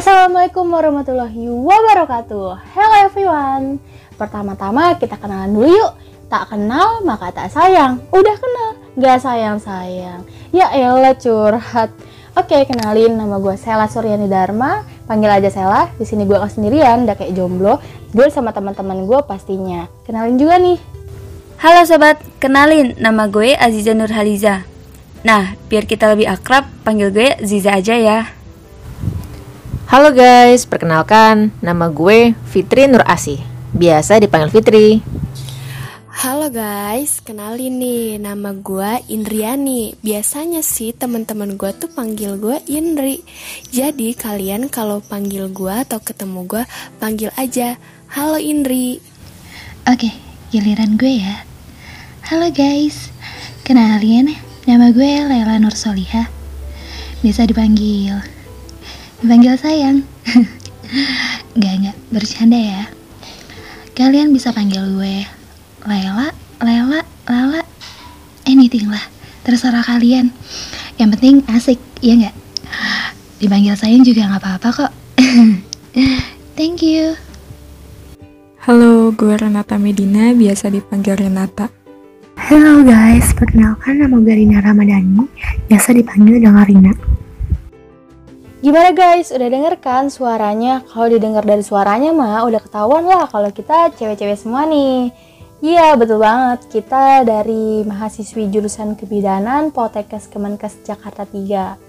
Assalamualaikum warahmatullahi wabarakatuh. Hello everyone. Pertama-tama kita kenalan dulu yuk. Tak kenal maka tak sayang. Udah kenal gak sayang-sayang. Ya elah curhat. Oke kenalin nama gue Sela Suryani Dharma. Panggil aja Sela. Di sini gue sendirian Udah kayak jomblo. Gue sama teman-teman gue pastinya. Kenalin juga nih. Halo sobat, kenalin nama gue Aziza Nurhaliza. Nah, biar kita lebih akrab, panggil gue Ziza aja ya Halo guys, perkenalkan nama gue Fitri Nur Asih. Biasa dipanggil Fitri. Halo guys, kenalin nih nama gue Indriani. Biasanya sih teman-teman gue tuh panggil gue Indri. Jadi kalian kalau panggil gue atau ketemu gue panggil aja Halo Indri. Oke, giliran gue ya. Halo guys, kenalin nama gue Lela Nur Soliha. Bisa dipanggil Dipanggil sayang. Gak, gak, bercanda ya. Kalian bisa panggil gue Lela, Lela, Lala. Anything lah. Terserah kalian. Yang penting asik, iya gak? Dipanggil sayang juga gak apa-apa kok. Thank you. Halo, gue Renata Medina, biasa dipanggil Renata. Halo guys, perkenalkan nama gue Rina Ramadhani, biasa dipanggil dengan Rina. Gimana guys, udah denger kan suaranya? Kalau didengar dari suaranya mah udah ketahuan lah kalau kita cewek-cewek semua nih. Iya, betul banget. Kita dari mahasiswi jurusan kebidanan Poltekkes Kemenkes Jakarta 3.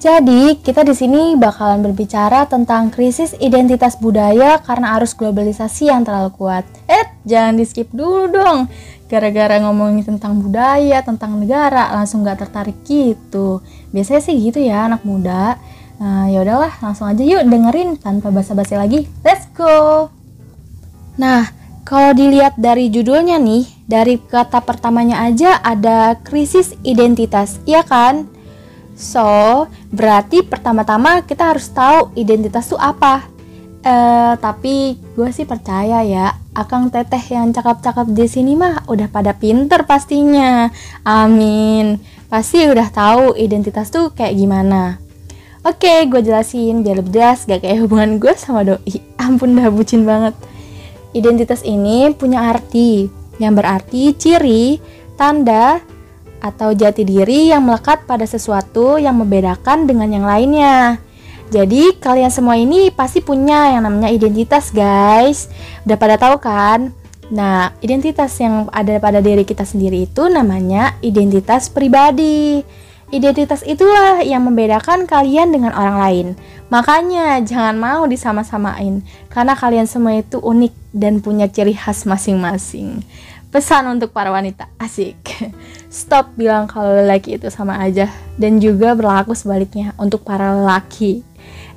Jadi, kita di sini bakalan berbicara tentang krisis identitas budaya karena arus globalisasi yang terlalu kuat. Eh, jangan di-skip dulu dong. Gara-gara ngomongin tentang budaya, tentang negara, langsung gak tertarik gitu. Biasanya sih gitu ya anak muda. Nah, ya udahlah, langsung aja yuk dengerin tanpa basa-basi lagi. Let's go. Nah, kalau dilihat dari judulnya nih, dari kata pertamanya aja ada krisis identitas, iya kan? So, berarti pertama-tama kita harus tahu identitas itu apa. Eh, tapi gue sih percaya ya, akang teteh yang cakep-cakep di sini mah udah pada pinter pastinya. Amin. Pasti udah tahu identitas tuh kayak gimana. Oke, gue jelasin biar lebih jelas gak kayak hubungan gue sama doi. Ampun dah bucin banget. Identitas ini punya arti yang berarti ciri, tanda, atau jati diri yang melekat pada sesuatu yang membedakan dengan yang lainnya. Jadi kalian semua ini pasti punya yang namanya identitas guys. Udah pada tahu kan? Nah, identitas yang ada pada diri kita sendiri itu namanya identitas pribadi. Identitas itulah yang membedakan kalian dengan orang lain. Makanya jangan mau disama-samain karena kalian semua itu unik dan punya ciri khas masing-masing. Pesan untuk para wanita, asik. Stop bilang kalau lelaki itu sama aja dan juga berlaku sebaliknya untuk para lelaki.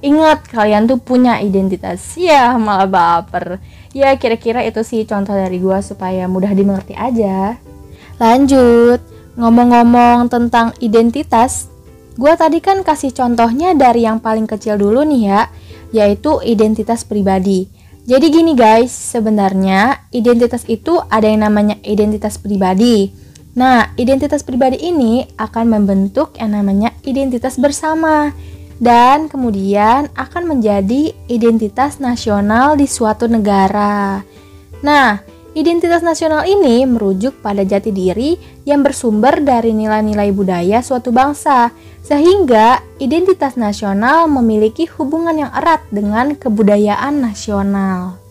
Ingat kalian tuh punya identitas. Ya, malah baper. Ya, kira-kira itu sih contoh dari gua supaya mudah dimengerti aja. Lanjut. Ngomong-ngomong tentang identitas, gue tadi kan kasih contohnya dari yang paling kecil dulu nih ya, yaitu identitas pribadi. Jadi gini guys, sebenarnya identitas itu ada yang namanya identitas pribadi. Nah, identitas pribadi ini akan membentuk yang namanya identitas bersama dan kemudian akan menjadi identitas nasional di suatu negara. Nah, Identitas nasional ini merujuk pada jati diri yang bersumber dari nilai-nilai budaya suatu bangsa, sehingga identitas nasional memiliki hubungan yang erat dengan kebudayaan nasional.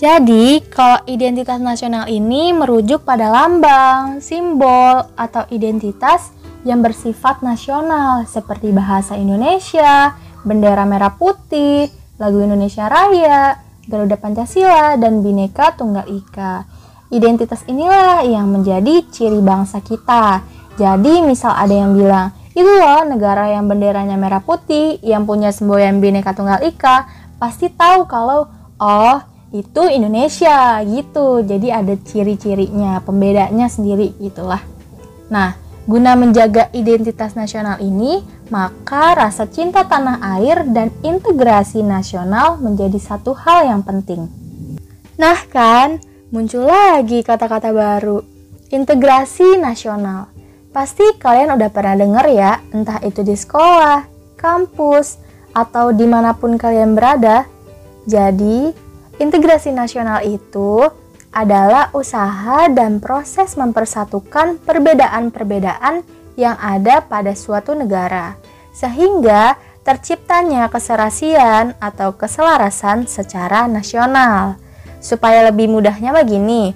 Jadi, kalau identitas nasional ini merujuk pada lambang, simbol, atau identitas yang bersifat nasional seperti bahasa Indonesia, bendera merah putih, lagu Indonesia Raya, Garuda Pancasila, dan Bhinneka Tunggal Ika. Identitas inilah yang menjadi ciri bangsa kita. Jadi misal ada yang bilang, itu loh negara yang benderanya merah putih, yang punya semboyan Bhinneka Tunggal Ika, pasti tahu kalau, oh itu Indonesia gitu. Jadi ada ciri-cirinya, pembedanya sendiri gitulah. Nah, guna menjaga identitas nasional ini, maka rasa cinta tanah air dan integrasi nasional menjadi satu hal yang penting. Nah kan, muncul lagi kata-kata baru, integrasi nasional. Pasti kalian udah pernah denger ya, entah itu di sekolah, kampus, atau di mana pun kalian berada. Jadi, integrasi nasional itu adalah usaha dan proses mempersatukan perbedaan-perbedaan yang ada pada suatu negara, sehingga terciptanya keserasian atau keselarasan secara nasional. Supaya lebih mudahnya begini,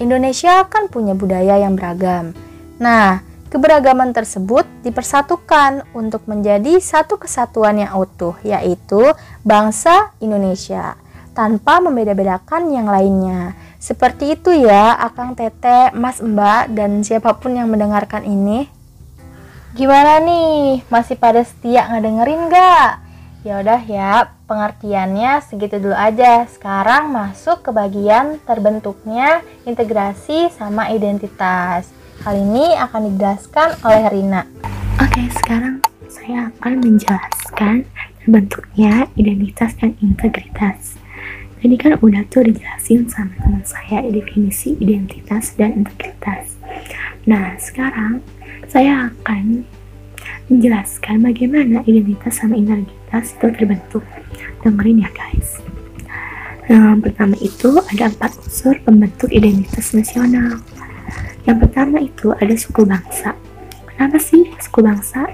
Indonesia kan punya budaya yang beragam. Nah, keberagaman tersebut dipersatukan untuk menjadi satu kesatuan yang utuh, yaitu bangsa Indonesia, tanpa membeda-bedakan yang lainnya. Seperti itu ya, Akang Tete, Mas Mbak, dan siapa pun yang mendengarkan ini. Gimana nih? Masih pada setia ngedengerin gak? Ya udah ya, pengertiannya segitu dulu aja. Sekarang masuk ke bagian terbentuknya integrasi sama identitas. Kali ini akan dijelaskan oleh Rina. Oke, sekarang saya akan menjelaskan terbentuknya identitas dan integritas. Tadi kan udah tuh dijelasin sama teman saya definisi identitas dan integritas. Nah, sekarang saya akan menjelaskan bagaimana identitas sama integritas itu terbentuk. Dengerin ya guys. Yang pertama itu ada empat unsur pembentuk identitas nasional. Yang pertama itu ada suku bangsa. Kenapa sih suku bangsa?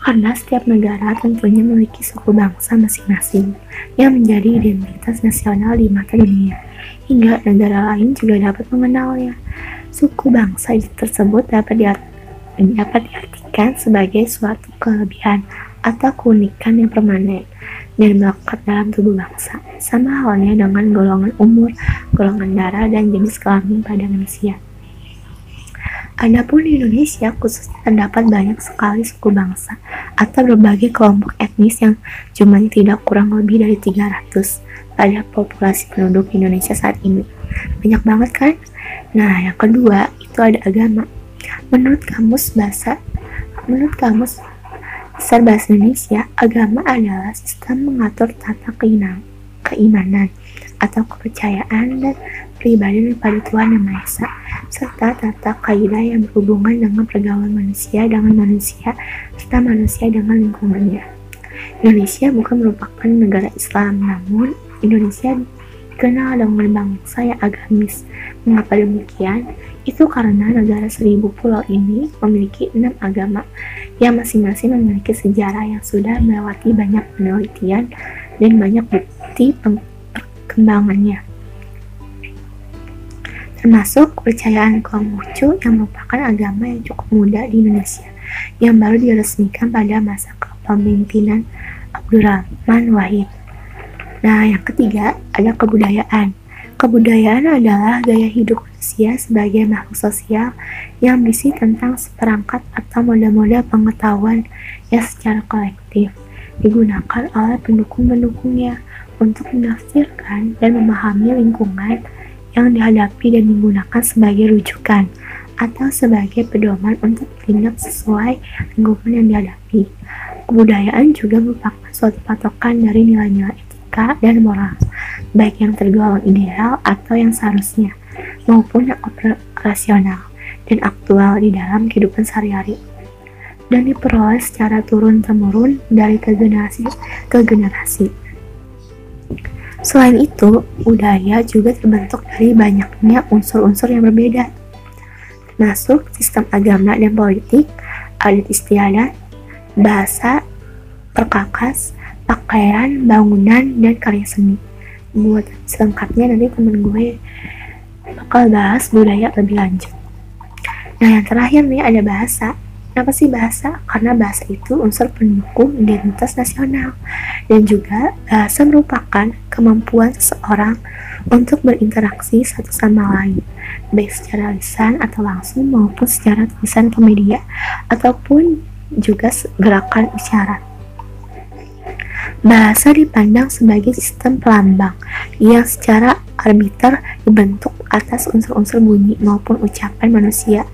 Karena setiap negara tentunya memiliki suku bangsa masing-masing yang menjadi identitas nasional di mata dunia, hingga negara lain juga dapat mengenalnya. Suku bangsa tersebut dapat diartikan dapat diartikan sebagai suatu kelebihan atau keunikan yang permanen dan melekat dalam tubuh bangsa, sama halnya dengan golongan umur, golongan darah, dan jenis kelamin pada manusia. Adapun di Indonesia khususnya terdapat banyak sekali suku bangsa atau berbagai kelompok etnis yang jumlahnya tidak kurang lebih dari 300 pada populasi penduduk Indonesia saat ini. Banyak banget kan? Nah, yang kedua itu ada agama. Menurut kamus bahasa, menurut kamus besar bahasa Indonesia, agama adalah sistem mengatur tata keimanan, keimanan atau kepercayaan dan pribadi pada Tuhan Yang Maha Esa, serta tata kaidah yang berhubungan dengan pergaulan manusia dengan manusia, serta manusia dengan lingkungannya. Indonesia bukan merupakan negara Islam, namun Indonesia dikenal dengan bangsa yang agamis. Mengapa demikian? Itu karena negara seribu pulau ini memiliki enam agama yang masing-masing memiliki sejarah yang sudah melewati banyak penelitian dan banyak bukti perkembangannya. Termasuk kepercayaan Konghucu yang merupakan agama yang cukup muda di Indonesia yang baru diresmikan pada masa kepemimpinan Abdurrahman Wahid. Nah, yang ketiga ada kebudayaan. Kebudayaan adalah gaya hidup manusia sebagai makhluk sosial yang berisi tentang seperangkat atau moda-moda pengetahuan yang secara kolektif digunakan oleh pendukung-pendukungnya untuk menafsirkan dan memahami lingkungan yang dihadapi dan digunakan sebagai rujukan atau sebagai pedoman untuk tindak sesuai lingkungan yang dihadapi. Kebudayaan juga merupakan suatu patokan dari nilai-nilai etika dan moral baik yang tergolong ideal atau yang seharusnya, maupun yang operasional dan aktual di dalam kehidupan sehari-hari dan diperoleh secara turun-temurun dari ke generasi ke generasi. Selain itu, budaya juga terbentuk dari banyaknya unsur-unsur yang berbeda, termasuk sistem agama dan politik, adat istiadat, bahasa, perkakas, pakaian, bangunan, dan karya seni. Buat selengkapnya nanti temen gue bakal bahas budaya lebih lanjut. Nah yang terakhir nih ada bahasa Kenapa sih bahasa? Karena bahasa itu unsur pendukung identitas nasional dan juga bahasa merupakan kemampuan seseorang untuk berinteraksi satu sama lain, baik secara lisan atau langsung maupun secara tulisan ke media ataupun juga gerakan isyarat. Bahasa dipandang sebagai sistem pelambang yang secara arbiter dibentuk atas unsur-unsur bunyi maupun ucapan manusia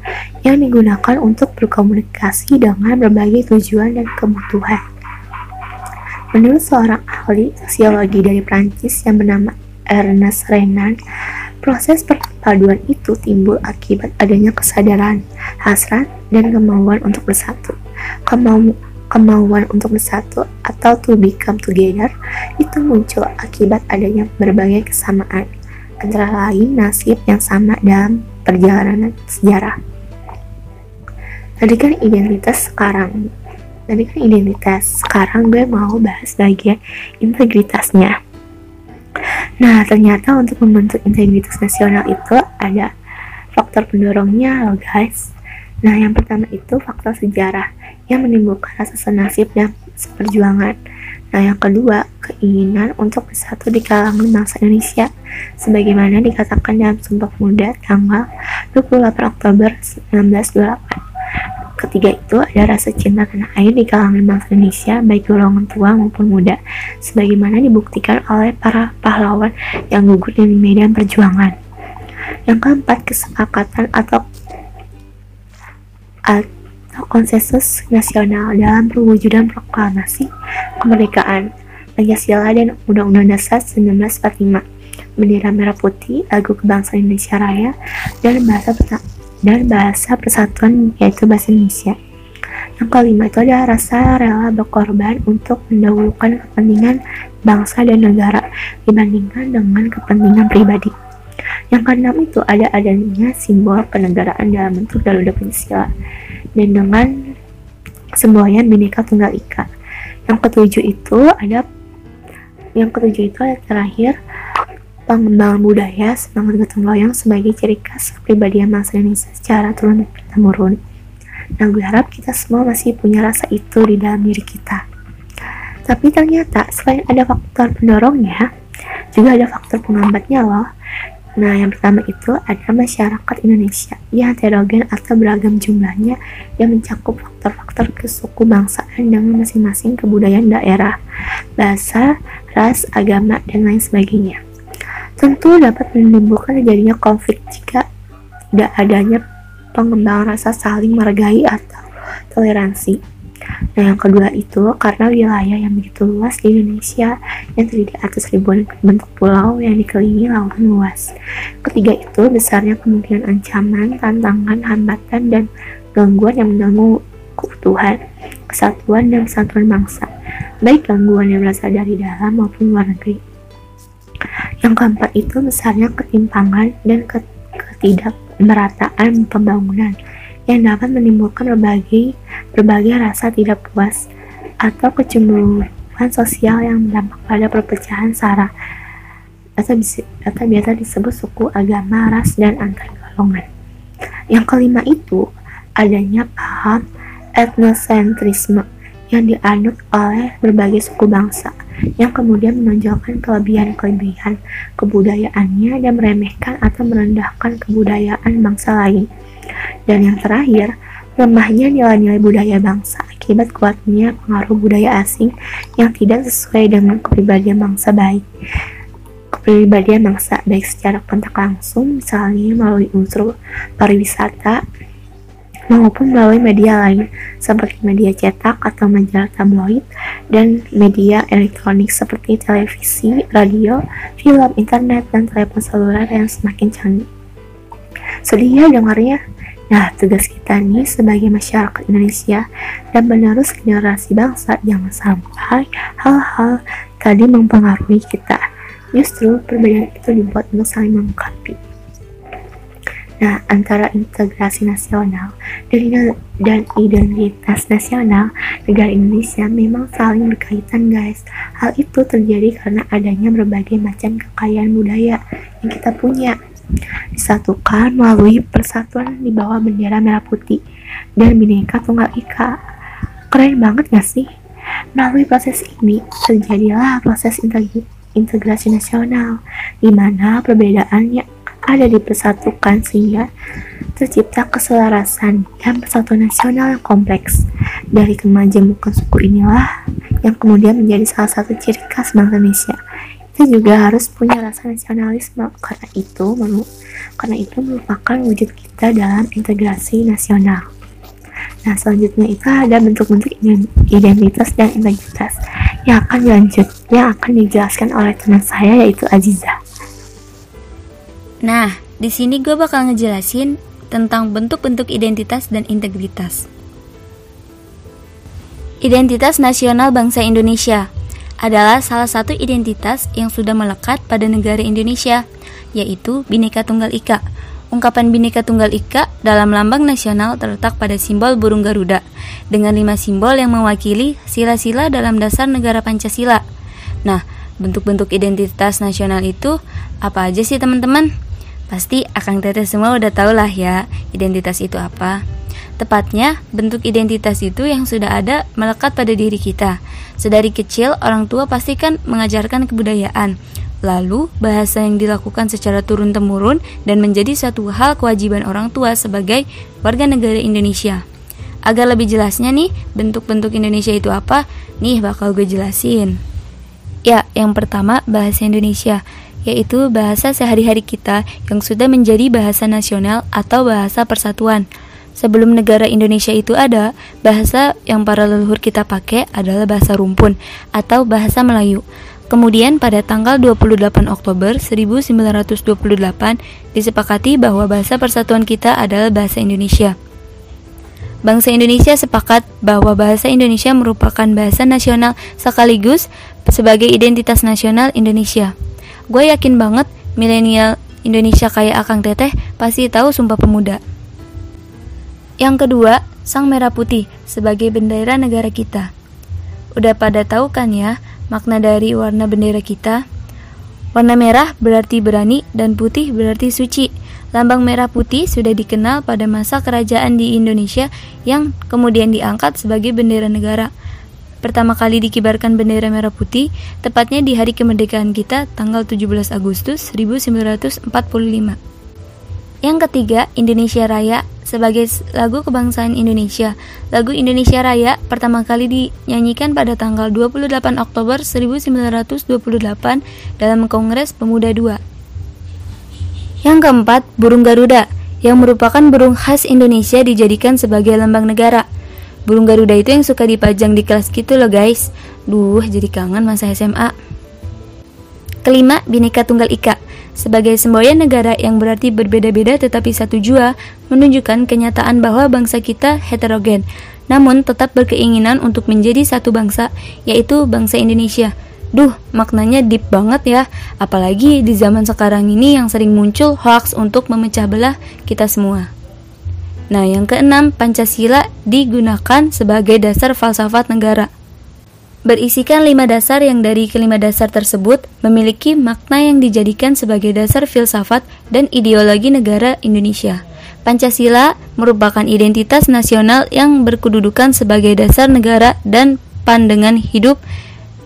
yang digunakan untuk berkomunikasi dengan berbagai tujuan dan kebutuhan. Menurut seorang ahli sosiologi dari Prancis yang bernama Ernest Renan, proses perpaduan itu timbul akibat adanya kesadaran, hasrat, dan kemauan untuk bersatu. Kemau kemauan untuk bersatu atau to become together itu muncul akibat adanya berbagai kesamaan antara lain nasib yang sama dalam perjalanan sejarah. Tadi kan identitas sekarang, tadi kan identitas sekarang gue mau bahas bagian integritasnya. Nah, ternyata untuk membentuk integritas nasional itu ada faktor pendorongnya loh guys. Nah, yang pertama itu faktor sejarah yang menimbulkan rasa senasib dan seperjuangan. Nah, yang kedua, keinginan untuk bersatu di kalangan bangsa Indonesia, sebagaimana dikatakan dalam Sumpah Pemuda tanggal 28 Oktober 1928. Ketiga itu ada rasa cinta tanah air di kalangan bangsa Indonesia, baik golongan tua maupun muda, sebagaimana dibuktikan oleh para pahlawan yang gugur di medan perjuangan. Yang keempat, kesepakatan atau konsensus nasional dalam perwujudan proklamasi kemerdekaan Pancasila dan Undang-Undang Dasar 1945, bendera merah putih, lagu kebangsaan Indonesia Raya, dan bahasa dan bahasa persatuan yaitu bahasa Indonesia. Yang kelima itu adalah rasa rela berkorban untuk mendahulukan kepentingan bangsa dan negara dibandingkan dengan kepentingan pribadi. Yang keenam itu ada adanya simbol kenegaraan dalam bentuk Garuda Pancasila dan dengan semboyan Bhinneka Tunggal Ika. Yang ketujuh itu ada yang ketujuh itu ada terakhir pengembangan budaya semangat gotong royong sebagai ciri khas kepribadian bangsa Indonesia secara turun temurun. Nah, gue harap kita semua masih punya rasa itu di dalam diri kita. Tapi ternyata selain ada faktor pendorongnya, juga ada faktor penghambatnya loh. Nah, yang pertama itu ada masyarakat Indonesia yang heterogen atau beragam jumlahnya yang mencakup faktor-faktor kesuku bangsaan dengan masing-masing kebudayaan daerah, bahasa, ras, agama, dan lain sebagainya. Tentu dapat menimbulkan terjadinya konflik jika tidak adanya pengembangan rasa saling menghargai atau toleransi. Nah, yang kedua itu karena wilayah yang begitu luas di Indonesia yang terdiri atas ribuan bentuk pulau yang dikelilingi lautan luas. Ketiga itu besarnya kemungkinan ancaman, tantangan, hambatan, dan gangguan yang mengganggu keutuhan, kesatuan, dan kesatuan bangsa, baik gangguan yang berasal dari dalam maupun luar negeri. Yang keempat itu besarnya ketimpangan dan ketidakmerataan pembangunan yang dapat menimbulkan berbagai berbagai rasa tidak puas atau kecemburuan sosial yang berdampak pada perpecahan sara atau, atau biasa disebut suku, agama, ras, dan antar golongan. Yang kelima itu adanya paham etnosentrisme yang dianut oleh berbagai suku bangsa yang kemudian menonjolkan kelebihan-kelebihan kebudayaannya dan meremehkan atau merendahkan kebudayaan bangsa lain. Dan yang terakhir, lemahnya nilai-nilai budaya bangsa akibat kuatnya pengaruh budaya asing yang tidak sesuai dengan kepribadian bangsa baik. Kepribadian bangsa baik secara kontak langsung, misalnya melalui unsur pariwisata, maupun melalui media lain seperti media cetak atau majalah tabloid dan media elektronik seperti televisi, radio, film, internet, dan telepon seluler yang semakin canggih. Sedih ya dengarnya? Nah, tugas kita nih sebagai masyarakat Indonesia dan menerus generasi bangsa jangan sampai hal-hal tadi mempengaruhi kita. Justru perbedaan itu dibuat untuk saling melengkapi. Nah, antara integrasi nasional dan identitas nasional negara Indonesia memang saling berkaitan guys. Hal itu terjadi karena adanya berbagai macam kekayaan budaya yang kita punya disatukan melalui persatuan di bawah bendera merah putih dan bineka tunggal ika. Keren banget gak sih? Melalui proses ini terjadilah proses integrasi nasional di mana perbedaannya ada dipersatukan sehingga tercipta keselarasan dan persatuan nasional yang kompleks. Dari kemajemukan suku inilah yang kemudian menjadi salah satu ciri khas bangsa Indonesia kita juga harus punya rasa nasionalisme karena itu karena itu merupakan wujud kita dalam integrasi nasional. Nah selanjutnya itu ada bentuk-bentuk identitas dan integritas yang akan dilanjut yang akan dijelaskan oleh teman saya yaitu Aziza. Nah, di sini gue bakal ngejelasin tentang bentuk-bentuk identitas dan integritas. Identitas nasional bangsa Indonesia adalah salah satu identitas yang sudah melekat pada negara Indonesia, yaitu Bhinneka Tunggal Ika. Ungkapan Bhinneka Tunggal Ika dalam lambang nasional terletak pada simbol burung Garuda, dengan lima simbol yang mewakili sila-sila dalam dasar negara Pancasila. Nah, bentuk-bentuk identitas nasional itu apa aja sih teman-teman? Pasti Akang Teteh semua udah tau lah ya identitas itu apa. Tepatnya, bentuk identitas itu yang sudah ada melekat pada diri kita. Sedari kecil, orang tua pasti kan mengajarkan kebudayaan. Lalu, bahasa yang dilakukan secara turun-temurun dan menjadi suatu hal kewajiban orang tua sebagai warga negara Indonesia. Agar lebih jelasnya nih, bentuk-bentuk Indonesia itu apa? Nih bakal gue jelasin. Ya, yang pertama bahasa Indonesia, yaitu bahasa sehari-hari kita yang sudah menjadi bahasa nasional atau bahasa persatuan. Sebelum negara Indonesia itu ada, bahasa yang para leluhur kita pakai adalah bahasa rumpun atau bahasa Melayu. Kemudian pada tanggal 28 Oktober 1928 disepakati bahwa bahasa persatuan kita adalah bahasa Indonesia. Bangsa Indonesia sepakat bahwa bahasa Indonesia merupakan bahasa nasional sekaligus sebagai identitas nasional Indonesia. Gue yakin banget milenial Indonesia kayak Akang Teteh pasti tahu Sumpah Pemuda. Yang kedua, sang merah putih sebagai bendera negara kita. Udah pada tahu kan ya makna dari warna bendera kita? Warna merah berarti berani dan putih berarti suci. Lambang merah putih sudah dikenal pada masa kerajaan di Indonesia yang kemudian diangkat sebagai bendera negara. Pertama kali dikibarkan bendera merah putih tepatnya di hari kemerdekaan kita tanggal 17 Agustus 1945. Yang ketiga, Indonesia Raya sebagai lagu kebangsaan Indonesia. Lagu Indonesia Raya pertama kali dinyanyikan pada tanggal 28 Oktober 1928 dalam Kongres Pemuda II. Yang keempat, burung Garuda yang merupakan burung khas Indonesia dijadikan sebagai lambang negara. Burung Garuda itu yang suka dipajang di kelas gitu loh guys. Duh, jadi kangen masa SMA. Kelima, Bhinneka Tunggal Ika sebagai semboyan negara yang berarti berbeda-beda tetapi satu jua, menunjukkan kenyataan bahwa bangsa kita heterogen, namun tetap berkeinginan untuk menjadi satu bangsa, yaitu bangsa Indonesia. Duh, maknanya deep banget ya, apalagi di zaman sekarang ini yang sering muncul hoax untuk memecah belah kita semua. Nah, yang keenam, Pancasila digunakan sebagai dasar falsafat negara berisikan lima dasar yang dari kelima dasar tersebut memiliki makna yang dijadikan sebagai dasar filsafat dan ideologi negara Indonesia. Pancasila merupakan identitas nasional yang berkedudukan sebagai dasar negara dan pandangan hidup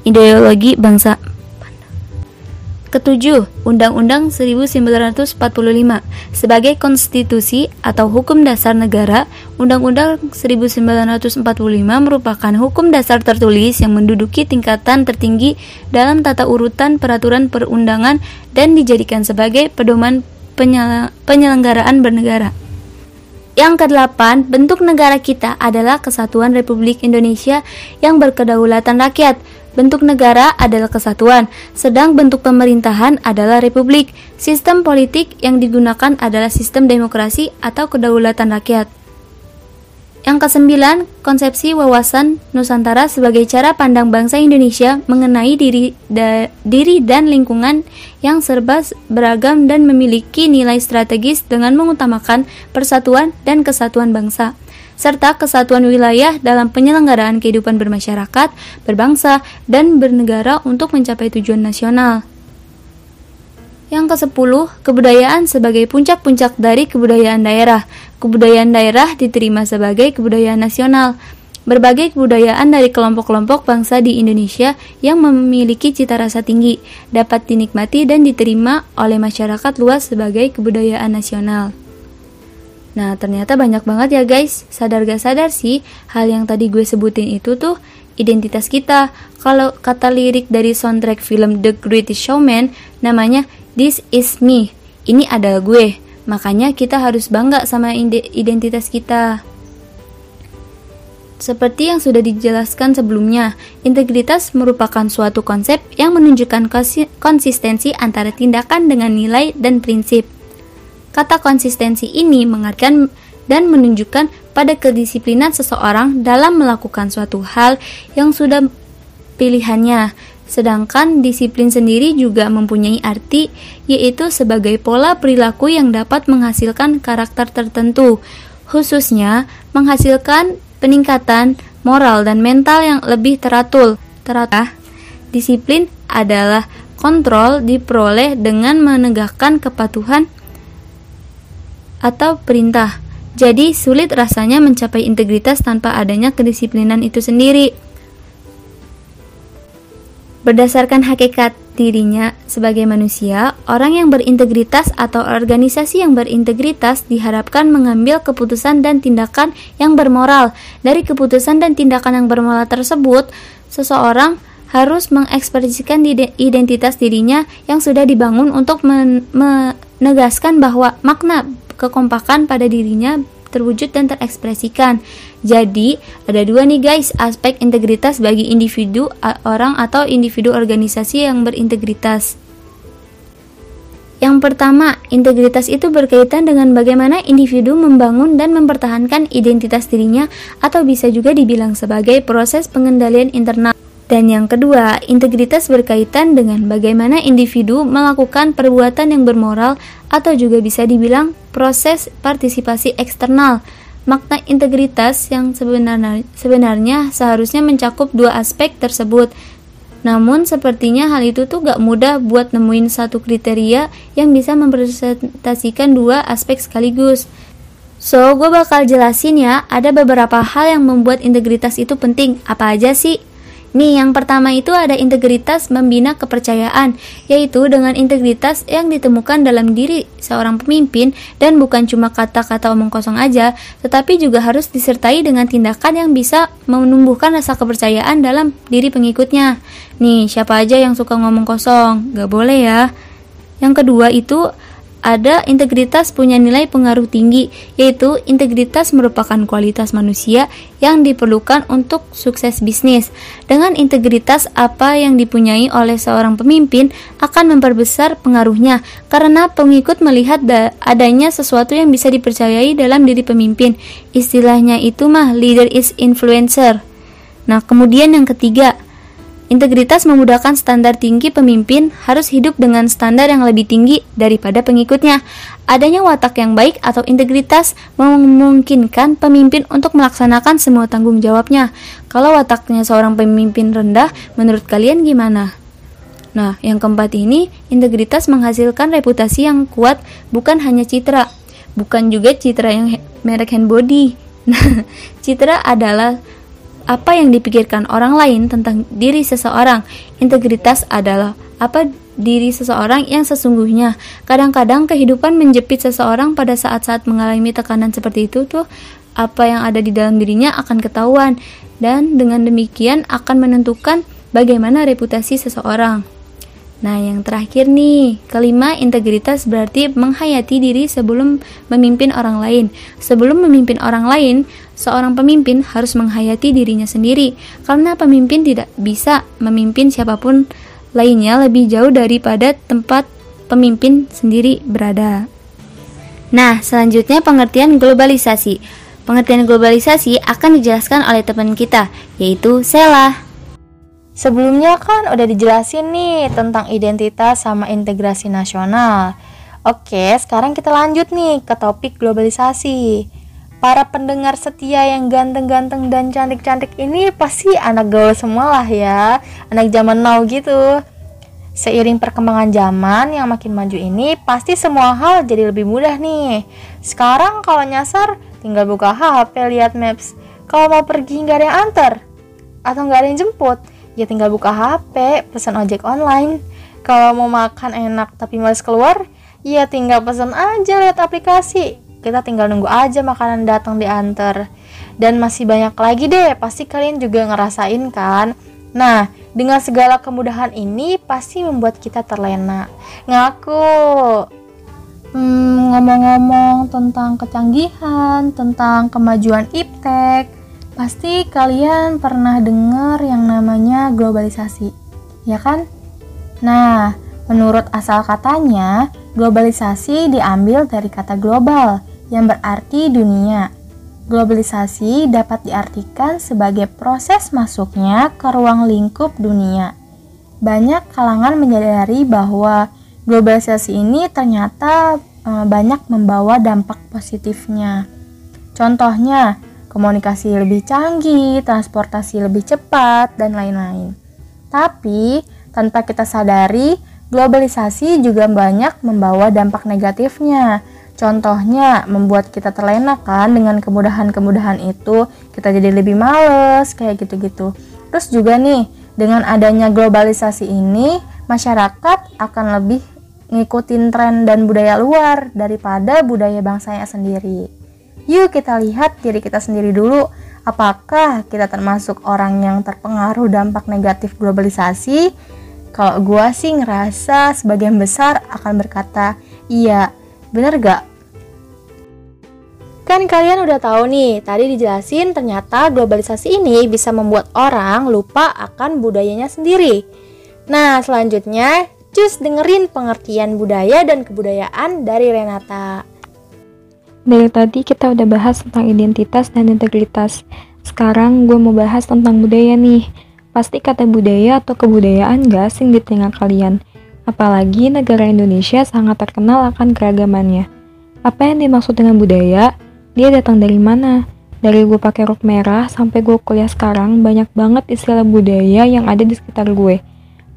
ideologi bangsa Ketujuh, Undang-Undang 1945 sebagai konstitusi atau hukum dasar negara, Undang-Undang 1945 merupakan hukum dasar tertulis yang menduduki tingkatan tertinggi dalam tata urutan peraturan perundangan dan dijadikan sebagai pedoman penyelenggaraan bernegara. Yang kedelapan, bentuk negara kita adalah Kesatuan Republik Indonesia yang berkedaulatan rakyat Bentuk negara adalah kesatuan, sedang bentuk pemerintahan adalah republik. Sistem politik yang digunakan adalah sistem demokrasi atau kedaulatan rakyat. Yang kesembilan, konsepsi wawasan Nusantara sebagai cara pandang bangsa Indonesia mengenai diri, da, diri dan lingkungan yang serba beragam dan memiliki nilai strategis dengan mengutamakan persatuan dan kesatuan bangsa serta kesatuan wilayah dalam penyelenggaraan kehidupan bermasyarakat, berbangsa, dan bernegara untuk mencapai tujuan nasional. Yang ke-10, kebudayaan sebagai puncak-puncak dari kebudayaan daerah. Kebudayaan daerah diterima sebagai kebudayaan nasional. Berbagai kebudayaan dari kelompok-kelompok bangsa di Indonesia yang memiliki cita rasa tinggi dapat dinikmati dan diterima oleh masyarakat luas sebagai kebudayaan nasional. Nah, ternyata banyak banget ya guys. Sadar gak sadar sih, hal yang tadi gue sebutin itu tuh identitas kita. Kalau kata lirik dari soundtrack film The Greatest Showman, namanya This Is Me. Ini adalah gue. Makanya kita harus bangga sama identitas kita. Seperti yang sudah dijelaskan sebelumnya, integritas merupakan suatu konsep yang menunjukkan konsistensi antara tindakan dengan nilai dan prinsip. Kata konsistensi ini mengartikan dan menunjukkan pada kedisiplinan seseorang dalam melakukan suatu hal yang sudah pilihannya. Sedangkan disiplin sendiri juga mempunyai arti, yaitu sebagai pola perilaku yang dapat menghasilkan karakter tertentu, khususnya menghasilkan peningkatan moral dan mental yang lebih teratur. Teratur. Disiplin adalah kontrol diperoleh dengan menegakkan kepatuhan atau perintah. Jadi sulit rasanya mencapai integritas tanpa adanya kedisiplinan itu sendiri. Berdasarkan hakikat dirinya sebagai manusia, orang yang berintegritas atau organisasi yang berintegritas diharapkan mengambil keputusan dan tindakan yang bermoral. Dari keputusan dan tindakan yang bermoral tersebut, seseorang harus mengekspresikan identitas dirinya yang sudah dibangun untuk menegaskan bahwa makna kekompakan pada dirinya terwujud dan terekspresikan. Jadi, ada dua nih guys, aspek integritas bagi individu orang atau individu organisasi yang berintegritas. Yang pertama, integritas itu berkaitan dengan bagaimana individu membangun dan mempertahankan identitas dirinya atau bisa juga dibilang sebagai proses pengendalian internal. Dan yang kedua, integritas berkaitan dengan bagaimana individu melakukan perbuatan yang bermoral atau juga bisa dibilang proses partisipasi eksternal. Makna integritas yang sebenarnya, sebenarnya seharusnya mencakup dua aspek tersebut. Namun sepertinya hal itu tuh gak mudah buat nemuin satu kriteria yang bisa mempresentasikan dua aspek sekaligus. So, gue bakal jelasin ya, ada beberapa hal yang membuat integritas itu penting. Apa aja sih? Nih, yang pertama itu ada integritas membina kepercayaan, yaitu dengan integritas yang ditemukan dalam diri seorang pemimpin dan bukan cuma kata-kata omong kosong aja, tetapi juga harus disertai dengan tindakan yang bisa menumbuhkan rasa kepercayaan dalam diri pengikutnya. Nih, siapa aja yang suka ngomong kosong? Gak boleh ya. Yang kedua itu ada integritas punya nilai pengaruh tinggi, yaitu integritas merupakan kualitas manusia yang diperlukan untuk sukses bisnis. Dengan integritas apa yang dipunyai oleh seorang pemimpin akan memperbesar pengaruhnya karena pengikut melihat adanya sesuatu yang bisa dipercayai dalam diri pemimpin. Istilahnya itu mah leader is influencer. Nah, kemudian yang ketiga, Integritas memudahkan standar tinggi pemimpin harus hidup dengan standar yang lebih tinggi daripada pengikutnya. Adanya watak yang baik atau integritas memungkinkan pemimpin untuk melaksanakan semua tanggung jawabnya. Kalau wataknya seorang pemimpin rendah, menurut kalian gimana? Nah, yang keempat ini, integritas menghasilkan reputasi yang kuat bukan hanya citra, bukan juga citra yang merek hand body. Nah, citra adalah apa yang dipikirkan orang lain tentang diri seseorang. Integritas adalah apa diri seseorang yang sesungguhnya. Kadang-kadang kehidupan menjepit seseorang pada saat-saat mengalami tekanan seperti itu tuh apa yang ada di dalam dirinya akan ketahuan dan dengan demikian akan menentukan bagaimana reputasi seseorang. Nah, yang terakhir nih, kelima integritas berarti menghayati diri sebelum memimpin orang lain. Sebelum memimpin orang lain, seorang pemimpin harus menghayati dirinya sendiri, karena pemimpin tidak bisa memimpin siapa pun lainnya lebih jauh daripada tempat pemimpin sendiri berada. Nah, selanjutnya pengertian globalisasi. Pengertian globalisasi akan dijelaskan oleh teman kita, yaitu Sela. Sebelumnya kan udah dijelasin nih tentang identitas sama integrasi nasional. Oke, sekarang kita lanjut nih ke topik globalisasi. Para pendengar setia yang ganteng-ganteng dan cantik-cantik ini pasti anak gaul semua lah ya, anak zaman now gitu. Seiring perkembangan zaman yang makin maju ini, pasti semua hal jadi lebih mudah nih. Sekarang kalau nyasar, tinggal buka HP, lihat maps. Kalau mau pergi nggak ada yang antar, atau nggak ada yang jemput, ya tinggal buka HP, pesan ojek online. Kalau mau makan enak tapi males keluar, ya tinggal pesan aja lewat aplikasi. Kita tinggal nunggu aja makanan datang diantar. Dan masih banyak lagi deh, pasti kalian juga ngerasain kan. Nah, dengan segala kemudahan ini pasti membuat kita terlena. Ngaku. Hmm, ngomong-ngomong tentang kecanggihan, tentang kemajuan iptek, Pasti kalian pernah dengar yang namanya globalisasi, ya kan? Nah, menurut asal katanya, globalisasi diambil dari kata global yang berarti dunia. Globalisasi dapat diartikan sebagai proses masuknya ke ruang lingkup dunia. Banyak kalangan menyadari bahwa globalisasi ini ternyata e, banyak membawa dampak positifnya. Contohnya, komunikasi lebih canggih, transportasi lebih cepat, dan lain-lain. Tapi, tanpa kita sadari, globalisasi juga banyak membawa dampak negatifnya. Contohnya, membuat kita terlena kan dengan kemudahan-kemudahan itu, kita jadi lebih males, kayak gitu-gitu. Terus juga nih, dengan adanya globalisasi ini, masyarakat akan lebih ngikutin tren dan budaya luar daripada budaya bangsanya sendiri. Yuk kita lihat diri kita sendiri dulu, apakah kita termasuk orang yang terpengaruh dampak negatif globalisasi? Kalau gua sih ngerasa sebagian besar akan berkata, iya, bener gak? Kan kalian udah tahu nih, tadi dijelasin ternyata globalisasi ini bisa membuat orang lupa akan budayanya sendiri. Nah, selanjutnya, cus dengerin pengertian budaya dan kebudayaan dari Renata. Dari tadi kita udah bahas tentang identitas dan integritas. Sekarang gue mau bahas tentang budaya nih. Pasti kata budaya atau kebudayaan gak asing di telinga kalian. Apalagi negara Indonesia sangat terkenal akan keragamannya. Apa yang dimaksud dengan budaya? Dia datang dari mana? Dari gue pakai rok merah sampai gue kuliah sekarang banyak banget istilah budaya yang ada di sekitar gue.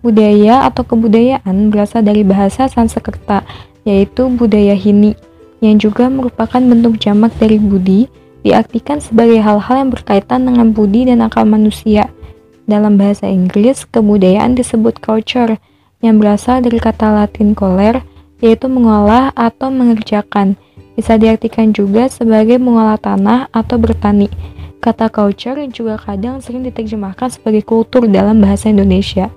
Budaya atau kebudayaan berasal dari bahasa Sanskerta, yaitu budaya Hindi, yang juga merupakan bentuk jamak dari budi, diartikan sebagai hal-hal yang berkaitan dengan budi dan akal manusia. Dalam bahasa Inggris, kebudayaan disebut culture, yang berasal dari kata Latin coler, yaitu mengolah atau mengerjakan, bisa diartikan juga sebagai mengolah tanah atau bertani. Kata culture juga kadang sering diterjemahkan sebagai kultur dalam bahasa Indonesia.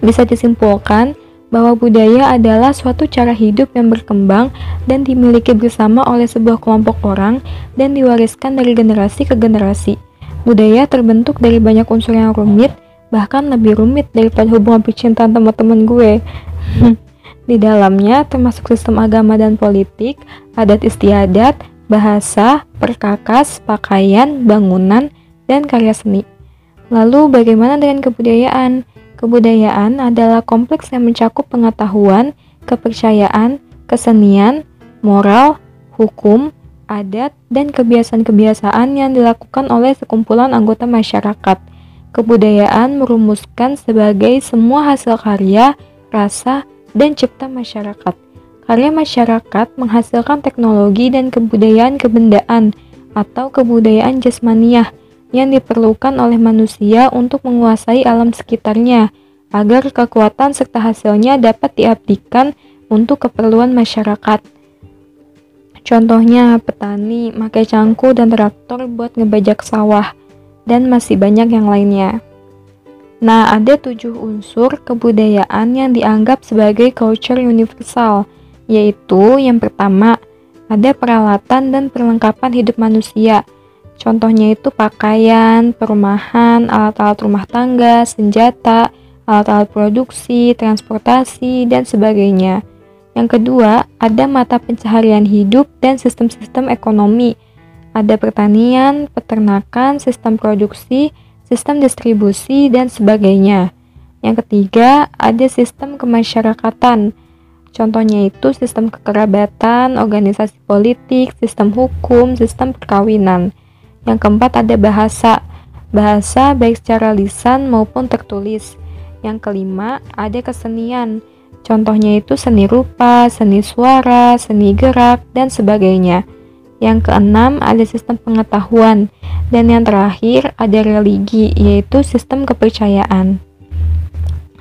Bisa disimpulkan bahwa budaya adalah suatu cara hidup yang berkembang dan dimiliki bersama oleh sebuah kelompok orang dan diwariskan dari generasi ke generasi. Budaya terbentuk dari banyak unsur yang rumit, bahkan lebih rumit daripada hubungan percintaan teman-teman gue. Di dalamnya termasuk sistem agama dan politik, adat istiadat, bahasa, perkakas, pakaian, bangunan, dan karya seni. Lalu bagaimana dengan kebudayaan? Kebudayaan adalah kompleks yang mencakup pengetahuan, kepercayaan, kesenian, moral, hukum, adat, dan kebiasaan-kebiasaan yang dilakukan oleh sekumpulan anggota masyarakat. Kebudayaan merumuskan sebagai semua hasil karya, rasa, dan cipta masyarakat. Karya masyarakat menghasilkan teknologi dan kebudayaan kebendaan atau kebudayaan jasmaniah yang diperlukan oleh manusia untuk menguasai alam sekitarnya agar kekuatan serta hasilnya dapat diabdikan untuk keperluan masyarakat. Contohnya, petani pakai cangkul dan traktor buat ngebajak sawah, dan masih banyak yang lainnya. Nah, ada tujuh unsur kebudayaan yang dianggap sebagai culture universal, yaitu yang pertama, ada peralatan dan perlengkapan hidup manusia. Contohnya itu pakaian, perumahan, alat-alat rumah tangga, senjata, alat-alat produksi, transportasi, dan sebagainya. Yang kedua, ada mata pencaharian hidup dan sistem-sistem ekonomi. Ada pertanian, peternakan, sistem produksi, sistem distribusi, dan sebagainya. Yang ketiga, ada sistem kemasyarakatan. Contohnya itu sistem kekerabatan, organisasi politik, sistem hukum, sistem perkawinan. Yang keempat ada bahasa. Bahasa baik secara lisan maupun tertulis. Yang kelima ada kesenian. Contohnya itu seni rupa, seni suara, seni gerak, dan sebagainya. Yang keenam ada sistem pengetahuan. Dan yang terakhir ada religi, yaitu sistem kepercayaan.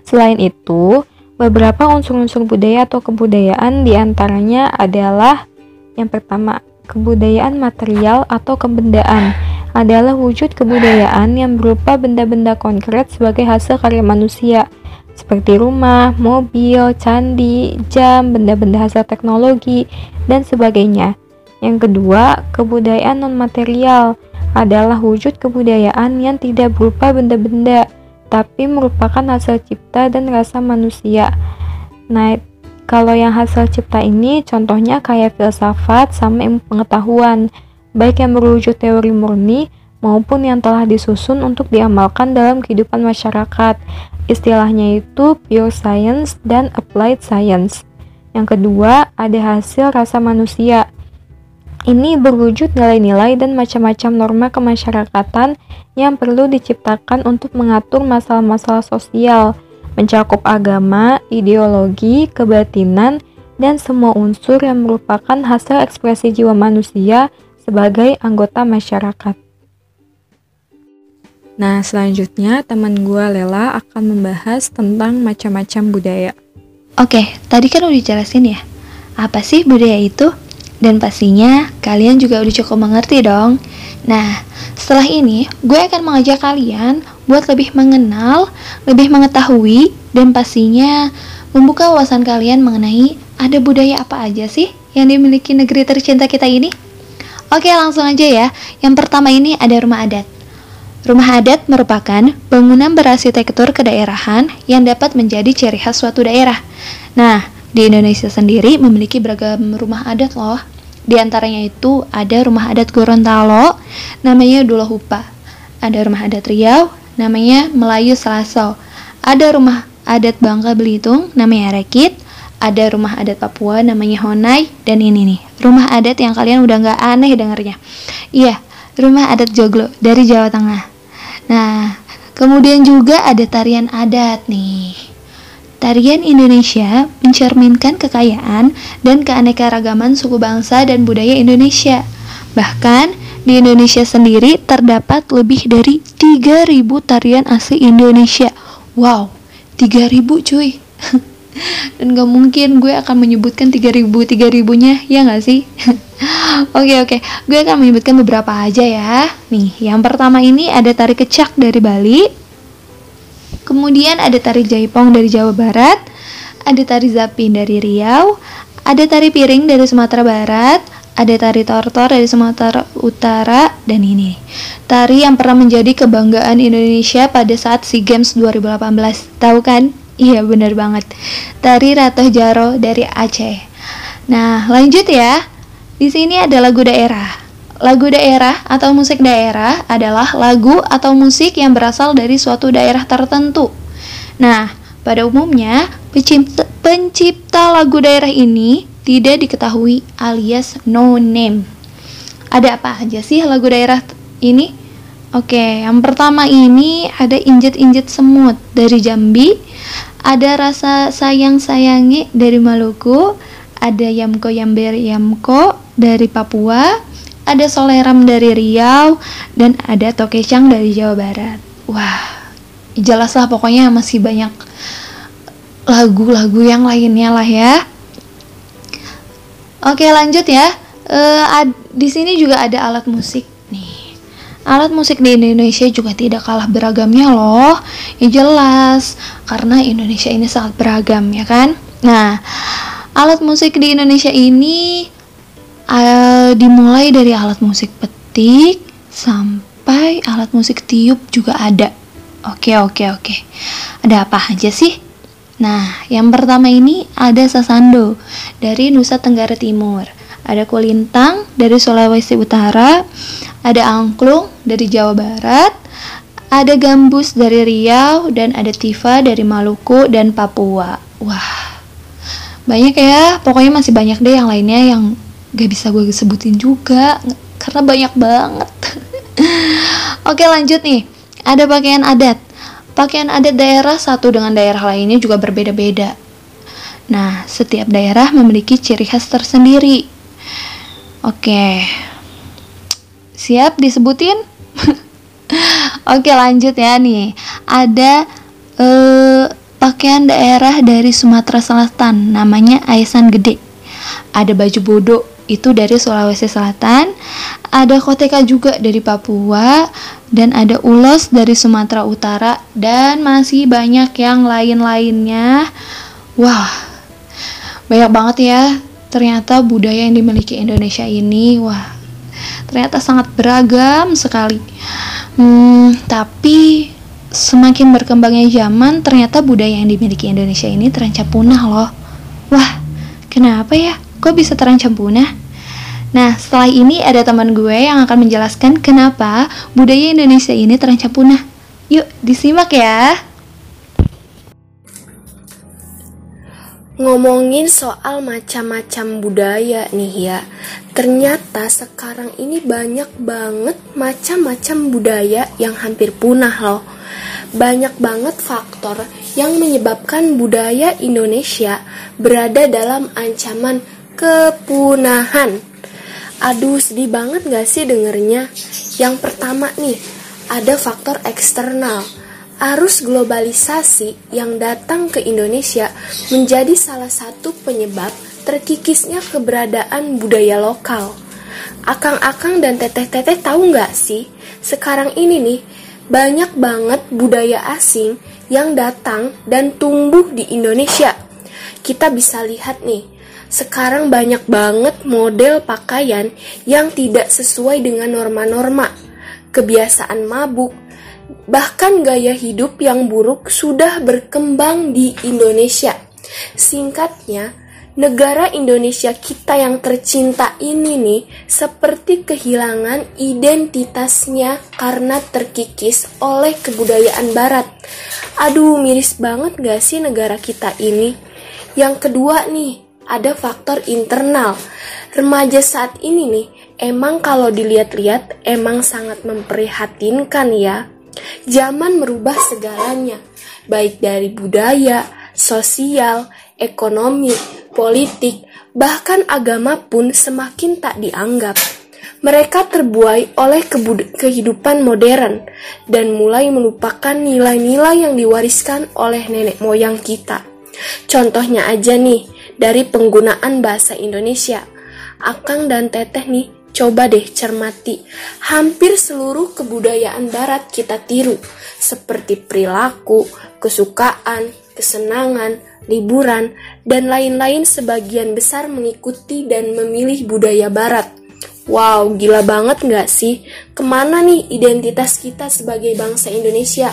Selain itu, beberapa unsur-unsur budaya atau kebudayaan di antaranya adalah yang pertama, kebudayaan material atau kebendaan adalah wujud kebudayaan yang berupa benda-benda konkret sebagai hasil karya manusia, seperti rumah, mobil, candi, jam, benda-benda hasil teknologi, dan sebagainya. Yang kedua, kebudayaan non-material adalah wujud kebudayaan yang tidak berupa benda-benda, tapi merupakan hasil cipta dan rasa manusia. Nah, Kalau yang hasil cipta ini contohnya kayak filsafat sama ilmu pengetahuan, baik yang berwujud teori murni maupun yang telah disusun untuk diamalkan dalam kehidupan masyarakat. Istilahnya itu pure science dan applied science. Yang kedua, ada hasil rasa manusia. Ini berwujud nilai-nilai dan macam-macam norma kemasyarakatan yang perlu diciptakan untuk mengatur masalah-masalah sosial, mencakup agama, ideologi, kebatinan, dan semua unsur yang merupakan hasil ekspresi jiwa manusia sebagai anggota masyarakat. Nah, selanjutnya teman gue Lela akan membahas tentang macam-macam budaya. Oke, tadi kan udah jelasin ya, apa sih budaya itu? Dan pastinya kalian juga udah cukup mengerti dong. Nah, setelah ini gue akan mengajak kalian buat lebih mengenal, lebih mengetahui, dan pastinya membuka wawasan kalian mengenai ada budaya apa aja sih yang dimiliki negeri tercinta kita ini. Oke, langsung aja ya. Yang pertama ini ada rumah adat. Rumah adat merupakan bangunan berarsitektur kedaerahan yang dapat menjadi ciri khas suatu daerah. Nah, di Indonesia sendiri memiliki beragam rumah adat loh. Di antaranya itu ada rumah adat Gorontalo, namanya Dulahupa. Ada rumah adat Riau, namanya Melayu Selaso. Ada rumah adat Bangka Belitung namanya Rekit. Ada rumah adat Papua namanya Honai dan ini nih rumah adat yang kalian udah nggak aneh dengarnya. Iya, rumah adat Joglo dari Jawa Tengah. Nah, kemudian juga ada tarian adat nih. Tarian Indonesia mencerminkan kekayaan dan keanekaragaman suku bangsa dan budaya Indonesia. Bahkan di Indonesia sendiri terdapat lebih dari 3000 tarian asli Indonesia. Wow, 3000 cuy. Dan gak mungkin gue akan menyebutkan 3000 3000 nya ya gak sih? Oke oke, gue akan menyebutkan beberapa aja ya. Nih, yang pertama ini ada tari kecak dari Bali. Kemudian ada tari jaipong dari Jawa Barat, ada tari zapin dari Riau, ada tari piring dari Sumatera Barat, ada tari tortor dari Sumatera Utara dan ini. Tari yang pernah menjadi kebanggaan Indonesia pada saat SEA Games 2018 tahu kan? Iya bener banget. Tari Ratoh Jaro dari Aceh. Nah lanjut ya. Di sini ada lagu daerah lagu daerah atau musik daerah adalah lagu atau musik yang berasal dari suatu daerah tertentu nah pada umumnya pencipta, pencipta lagu daerah ini tidak diketahui alias no name. Ada apa aja sih lagu daerah ini? Oke, yang pertama ini ada injet-injet semut dari Jambi, ada rasa sayang-sayangi dari Maluku, ada Yamko Yamber Yamko dari Papua, ada Soleram dari Riau, dan ada Tokecang dari Jawa Barat. Wah, jelaslah pokoknya masih banyak lagu-lagu yang lainnya lah ya. Oke lanjut ya. Uh, ad, di sini juga ada alat musik nih. Alat musik di Indonesia juga tidak kalah beragamnya loh. Ya jelas, karena Indonesia ini sangat beragam ya kan. Nah, alat musik di Indonesia ini uh, dimulai dari alat musik petik sampai alat musik tiup juga ada. Oke oke oke. Ada apa aja sih? Nah, yang pertama ini ada sasando dari Nusa Tenggara Timur. Ada kulintang dari Sulawesi Utara, ada angklung dari Jawa Barat, ada gambus dari Riau, dan ada tifa dari Maluku dan Papua. Wah, banyak ya. Pokoknya masih banyak deh yang lainnya yang gak bisa gue sebutin juga karena banyak banget. Oke lanjut nih, ada pakaian adat. Pakaian adat daerah satu dengan daerah lainnya juga berbeda-beda. Nah, setiap daerah memiliki ciri khas tersendiri. Oke. Siap disebutin? Oke, lanjut ya nih. Ada eh, pakaian daerah dari Sumatera Selatan namanya Aisan Gede. Ada baju bodoh itu dari Sulawesi Selatan, ada koteka juga dari Papua, dan ada ulos dari Sumatera Utara, dan masih banyak yang lain-lainnya. Wah, banyak banget ya. Ternyata budaya yang dimiliki Indonesia ini, wah, ternyata sangat beragam sekali. Hmm, tapi semakin berkembangnya zaman, ternyata budaya yang dimiliki Indonesia ini terancam punah loh. Wah, kenapa ya? Kok bisa terancam punah? Nah, setelah ini ada teman gue yang akan menjelaskan kenapa budaya Indonesia ini terancam punah. Yuk, disimak ya. Ngomongin soal macam-macam budaya nih ya. Ternyata sekarang ini banyak banget macam-macam budaya yang hampir punah loh. Banyak banget faktor yang menyebabkan budaya Indonesia berada dalam ancaman kepunahan. Aduh, sedih banget gak sih dengernya? Yang pertama nih, ada faktor eksternal. Arus globalisasi yang datang ke Indonesia menjadi salah satu penyebab terkikisnya keberadaan budaya lokal. Akang-akang dan teteh-teteh tahu nggak sih, sekarang ini nih banyak banget budaya asing yang datang dan tumbuh di Indonesia. Kita bisa lihat nih, sekarang banyak banget model pakaian yang tidak sesuai dengan norma-norma, kebiasaan mabuk, bahkan gaya hidup yang buruk sudah berkembang di Indonesia. Singkatnya, negara Indonesia kita yang tercinta ini nih seperti kehilangan identitasnya karena terkikis oleh kebudayaan barat. Aduh, miris banget gak sih negara kita ini? Yang kedua nih, ada faktor internal. Remaja saat ini nih, emang kalau dilihat-lihat emang sangat memprihatinkan ya. Zaman merubah segalanya, baik dari budaya, sosial, ekonomi, politik, bahkan agama pun semakin tak dianggap. Mereka terbuai oleh kehidupan modern dan mulai melupakan nilai-nilai yang diwariskan oleh nenek moyang kita. Contohnya aja nih, dari penggunaan bahasa Indonesia. Akang dan Teteh nih, coba deh cermati. Hampir seluruh kebudayaan barat kita tiru, seperti perilaku, kesukaan, kesenangan, liburan, dan lain-lain sebagian besar mengikuti dan memilih budaya barat. Wow, gila banget gak sih? Ke mana nih identitas kita sebagai bangsa Indonesia?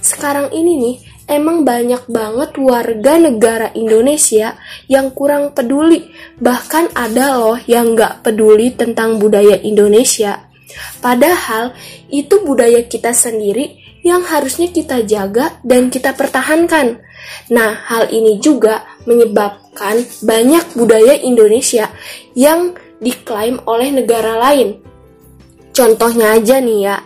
Sekarang ini nih, emang banyak banget warga negara Indonesia yang kurang peduli. Bahkan ada loh yang gak peduli tentang budaya Indonesia. Padahal itu budaya kita sendiri yang harusnya kita jaga dan kita pertahankan. Nah, hal ini juga menyebabkan banyak budaya Indonesia yang diklaim oleh negara lain. Contohnya aja nih ya,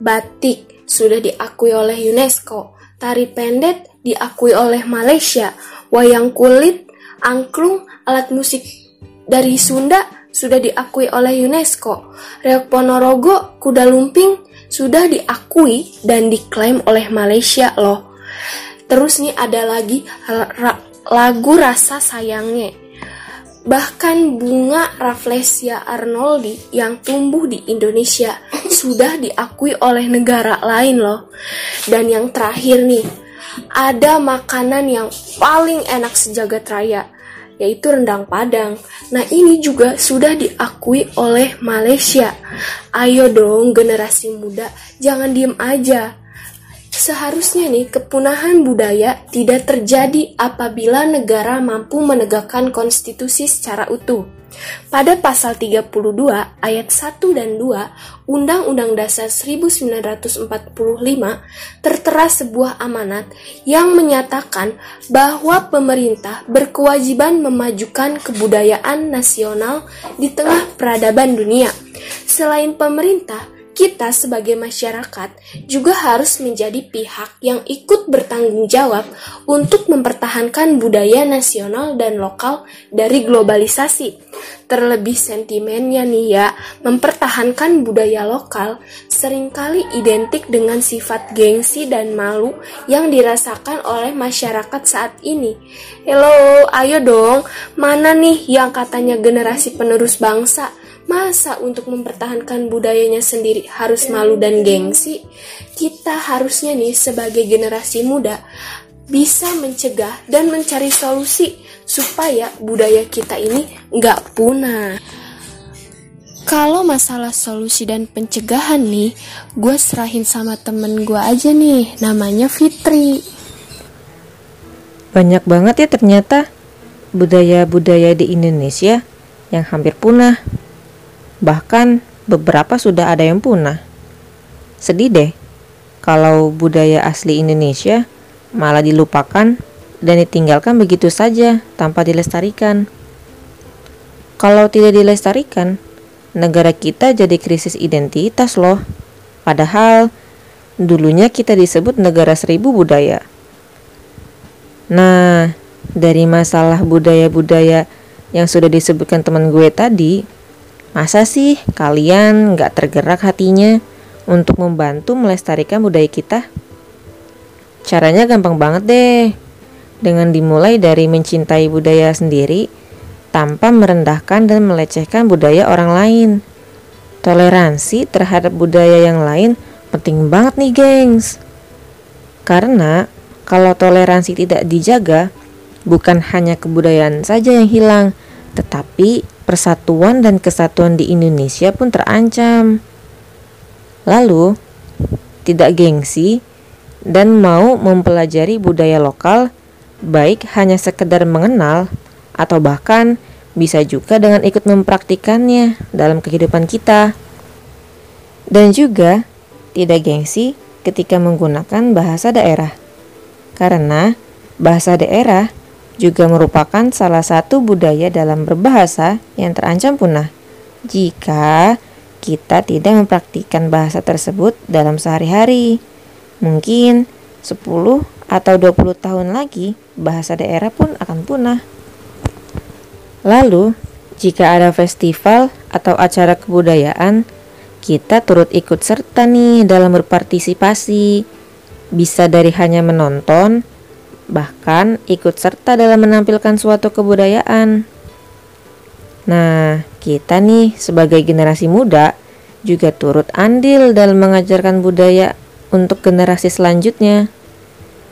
batik sudah diakui oleh UNESCO, Tari pendet diakui oleh Malaysia, wayang kulit, angklung, alat musik dari Sunda sudah diakui oleh UNESCO. Reok Ponorogo, kuda lumping sudah diakui dan diklaim oleh Malaysia loh. Terus nih ada lagi lagu rasa sayangnya Bahkan bunga Rafflesia arnoldi yang tumbuh di Indonesia sudah diakui oleh negara lain loh. Dan yang terakhir nih, ada makanan yang paling enak sejagat raya, yaitu rendang padang. Nah ini juga sudah diakui oleh Malaysia. Ayo dong generasi muda, jangan diem aja. Seharusnya nih kepunahan budaya tidak terjadi apabila negara mampu menegakkan konstitusi secara utuh. Pada pasal 32 ayat 1 dan 2 Undang-Undang Dasar 1945 tertera sebuah amanat yang menyatakan bahwa pemerintah berkewajiban memajukan kebudayaan nasional di tengah peradaban dunia. Selain pemerintah, kita sebagai masyarakat juga harus menjadi pihak yang ikut bertanggung jawab untuk mempertahankan budaya nasional dan lokal dari globalisasi. Terlebih sentimennya nih ya, mempertahankan budaya lokal sering kali identik dengan sifat gengsi dan malu yang dirasakan oleh masyarakat saat ini. Hello, ayo dong, mana nih yang katanya generasi penerus bangsa? Masa untuk mempertahankan budayanya sendiri harus malu dan gengsi? Kita harusnya nih sebagai generasi muda bisa mencegah dan mencari solusi supaya budaya kita ini nggak punah. Kalau masalah solusi dan pencegahan nih, gue serahin sama temen gue aja nih, namanya Fitri. Banyak banget ya ternyata. budaya-budaya di Indonesia yang hampir punah. Bahkan beberapa sudah ada yang punah. Sedih deh kalau budaya asli Indonesia malah dilupakan dan ditinggalkan begitu saja tanpa dilestarikan. Kalau tidak dilestarikan, negara kita jadi krisis identitas loh. Padahal dulunya kita disebut negara seribu budaya. Nah, dari masalah budaya-budaya yang sudah disebutkan teman gue tadi, masa sih kalian gak tergerak hatinya untuk membantu melestarikan budaya kita? Caranya gampang banget deh, dengan dimulai dari mencintai budaya sendiri tanpa merendahkan dan melecehkan budaya orang lain. Toleransi terhadap budaya yang lain penting banget nih, gengs. Karena kalau toleransi tidak dijaga, bukan hanya kebudayaan saja yang hilang, tetapi persatuan dan kesatuan di Indonesia pun terancam. Lalu, tidak gengsi dan mau mempelajari budaya lokal, baik hanya sekedar mengenal atau bahkan bisa juga dengan ikut mempraktikannya dalam kehidupan kita. Dan juga tidak gengsi ketika menggunakan bahasa daerah. Karena bahasa daerah juga merupakan salah satu budaya dalam berbahasa yang terancam punah. Jika kita tidak mempraktikkan bahasa tersebut dalam sehari-hari. Mungkin 10 atau 20 tahun lagi bahasa daerah pun akan punah. Lalu, jika ada festival atau acara kebudayaan, kita turut ikut serta nih dalam berpartisipasi. Bisa dari hanya menonton, bahkan ikut serta dalam menampilkan suatu kebudayaan. Nah, kita nih sebagai generasi muda juga turut andil dalam mengajarkan budaya untuk generasi selanjutnya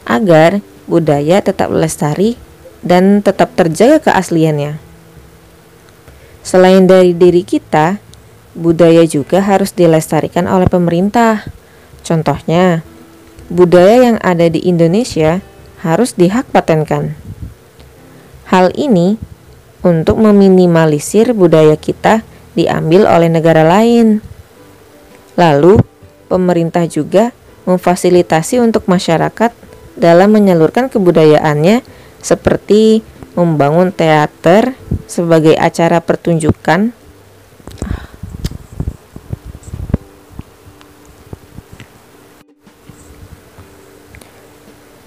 agar budaya tetap lestari dan tetap terjaga keasliannya. Selain dari diri kita, budaya juga harus dilestarikan oleh pemerintah. Contohnya, budaya yang ada di Indonesia harus dihak patenkan. Hal ini untuk meminimalisir budaya kita diambil oleh negara lain. Lalu, pemerintah juga memfasilitasi untuk masyarakat dalam menyalurkan kebudayaannya seperti membangun teater sebagai acara pertunjukan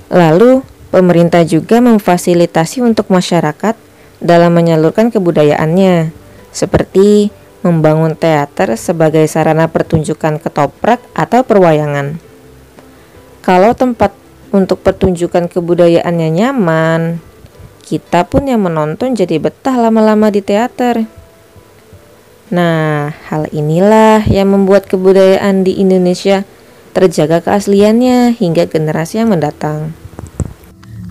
Lalu, pemerintah juga memfasilitasi untuk masyarakat dalam menyalurkan kebudayaannya, seperti membangun teater sebagai sarana pertunjukan ketoprak atau perwayangan. Kalau tempat untuk pertunjukan kebudayaannya nyaman, kita pun yang menonton jadi betah lama-lama di teater. Nah, hal inilah yang membuat kebudayaan di Indonesia terjaga keasliannya hingga generasi yang mendatang.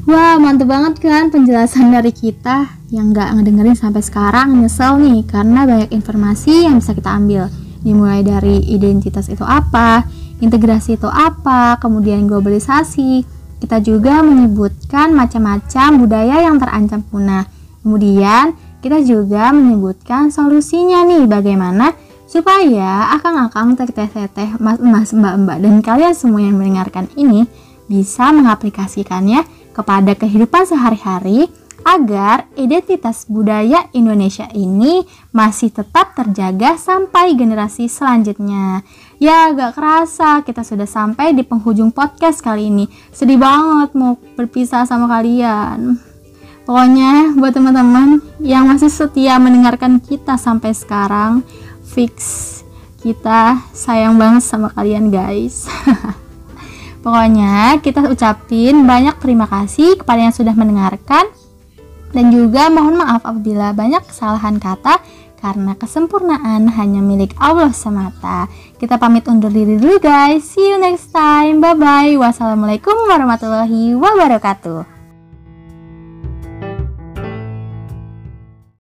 Wah, mantep banget kan penjelasan dari kita yang nggak ngedengerin sampai sekarang nyesel nih karena banyak informasi yang bisa kita ambil. Dimulai dari identitas itu apa, integrasi itu apa, kemudian globalisasi. Kita juga menyebutkan macam-macam budaya yang terancam punah. Kemudian kita juga menyebutkan solusinya nih bagaimana supaya akang-akang teteh-teteh mas-mas mbak-mbak dan kalian semua yang mendengarkan ini bisa mengaplikasikannya kepada kehidupan sehari-hari agar identitas budaya Indonesia ini masih tetap terjaga sampai generasi selanjutnya. Ya, gak kerasa kita sudah sampai di penghujung podcast kali ini. Sedih banget mau berpisah sama kalian. Pokoknya buat teman-teman yang masih setia mendengarkan kita sampai sekarang, fix kita sayang banget sama kalian guys. Pokoknya kita ucapin banyak terima kasih kepada yang sudah mendengarkan dan juga mohon maaf apabila banyak kesalahan kata karena kesempurnaan hanya milik Allah semata. Kita pamit undur diri dulu guys. See you next time. Bye bye. Wassalamualaikum warahmatullahi wabarakatuh.